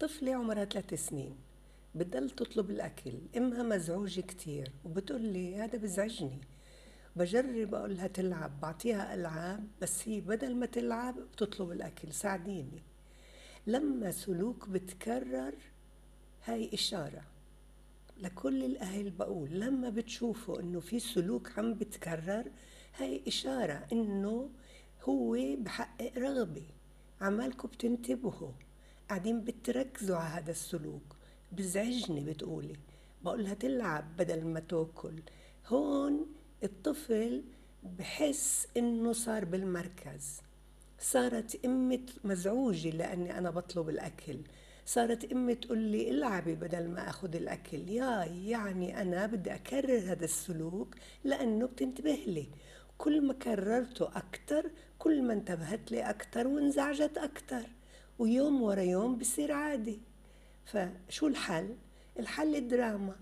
طفلة عمرها ثلاث سنين بتضل تطلب الأكل إمها مزعوجة كتير وبتقول لي هذا بزعجني بجرب أقول لها تلعب بعطيها ألعاب بس هي بدل ما تلعب بتطلب الأكل ساعديني. لما سلوك بتكرر هاي إشارة لكل الأهل بقول لما بتشوفوا إنه في سلوك عم بتكرر هاي إشارة إنه هو بحقق رغبة عمالكم بتنتبهوا. قاعدين بتركزوا على هذا السلوك. بزعجني بتقولي. بقولها تلعب بدل ما تاكل. هون الطفل بحس إنه صار بالمركز. صارت أمي مزعوجة لأني أنا بطلب الأكل. صارت أمي تقول لي العبي بدل ما أخذ الأكل. يا يعني أنا بدي أكرر هذا السلوك لأنه بتنتبه لي. كل ما كررته أكثر كل ما انتبهت لي أكثر وانزعجت أكثر ويوم ورا يوم بصير عادي. فشو الحل؟ الحل الدراما.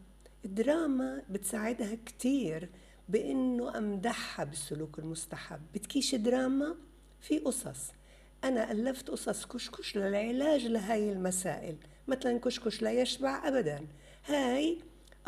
الدراما بتساعدها كتير بإنه أمدحها بالسلوك المستحب. بتكيش دراما؟ في قصص. أنا ألفت قصص كشكش للعلاج لهاي المسائل. مثلا كشكش لا يشبع ابدا. هاي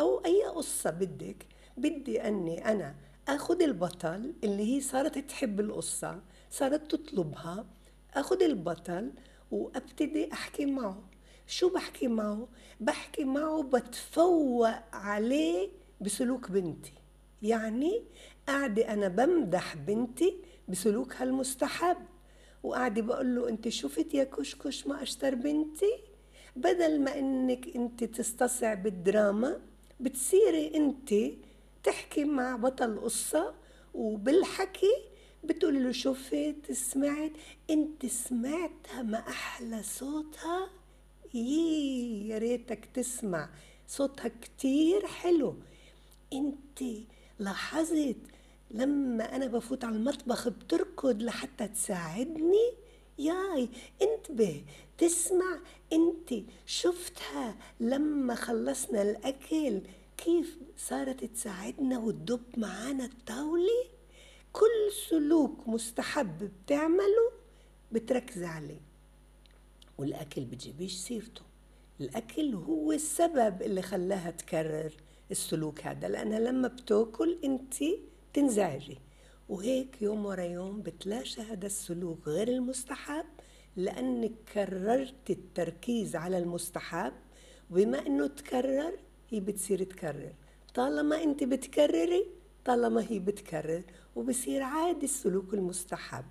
أو أي قصة بدك. بدي أني أنا آخذ البطل اللي هي صارت تحب القصة صارت تطلبها آخذ البطل وابتدي احكي معه. شو بحكي معه؟ بحكي معه بتفوق عليه بسلوك بنتي. يعني قاعدة أنا بمدح بنتي بسلوكها المستحب وقاعدة بقول له أنت شفت يا كشكش ما أشتر بنتي؟ بدل ما أنك أنت تستصعب الدراما بتصيري أنت تحكي مع بطل قصة وبالحكي بتقولي له شفت سمعت انت سمعتها ما أحلى صوتها؟ يي يا ريتك تسمع. صوتها كتير حلو. انت لاحظت لما أنا بفوت على المطبخ بتركض لحتى تساعدني؟ ياي انتبه تسمع. انت شفتها لما خلصنا الأكل؟ كيف صارت تساعدنا وتدب معانا الطاولة؟ كل سلوك مستحب بتعمله بتركز عليه. والأكل بتجيبيش سيرته. الأكل هو السبب اللي خلاها تكرر السلوك هذا لأنها لما بتأكل أنت تنزعجي. وهيك يوم ورا يوم بتلاشى هذا السلوك غير المستحب لأنك كررت التركيز على المستحب. وبما أنه تكرر هي بتصير تكرر. طالما أنت بتكرري طالما هي بتكرر وبصير عادي السلوك المستحب.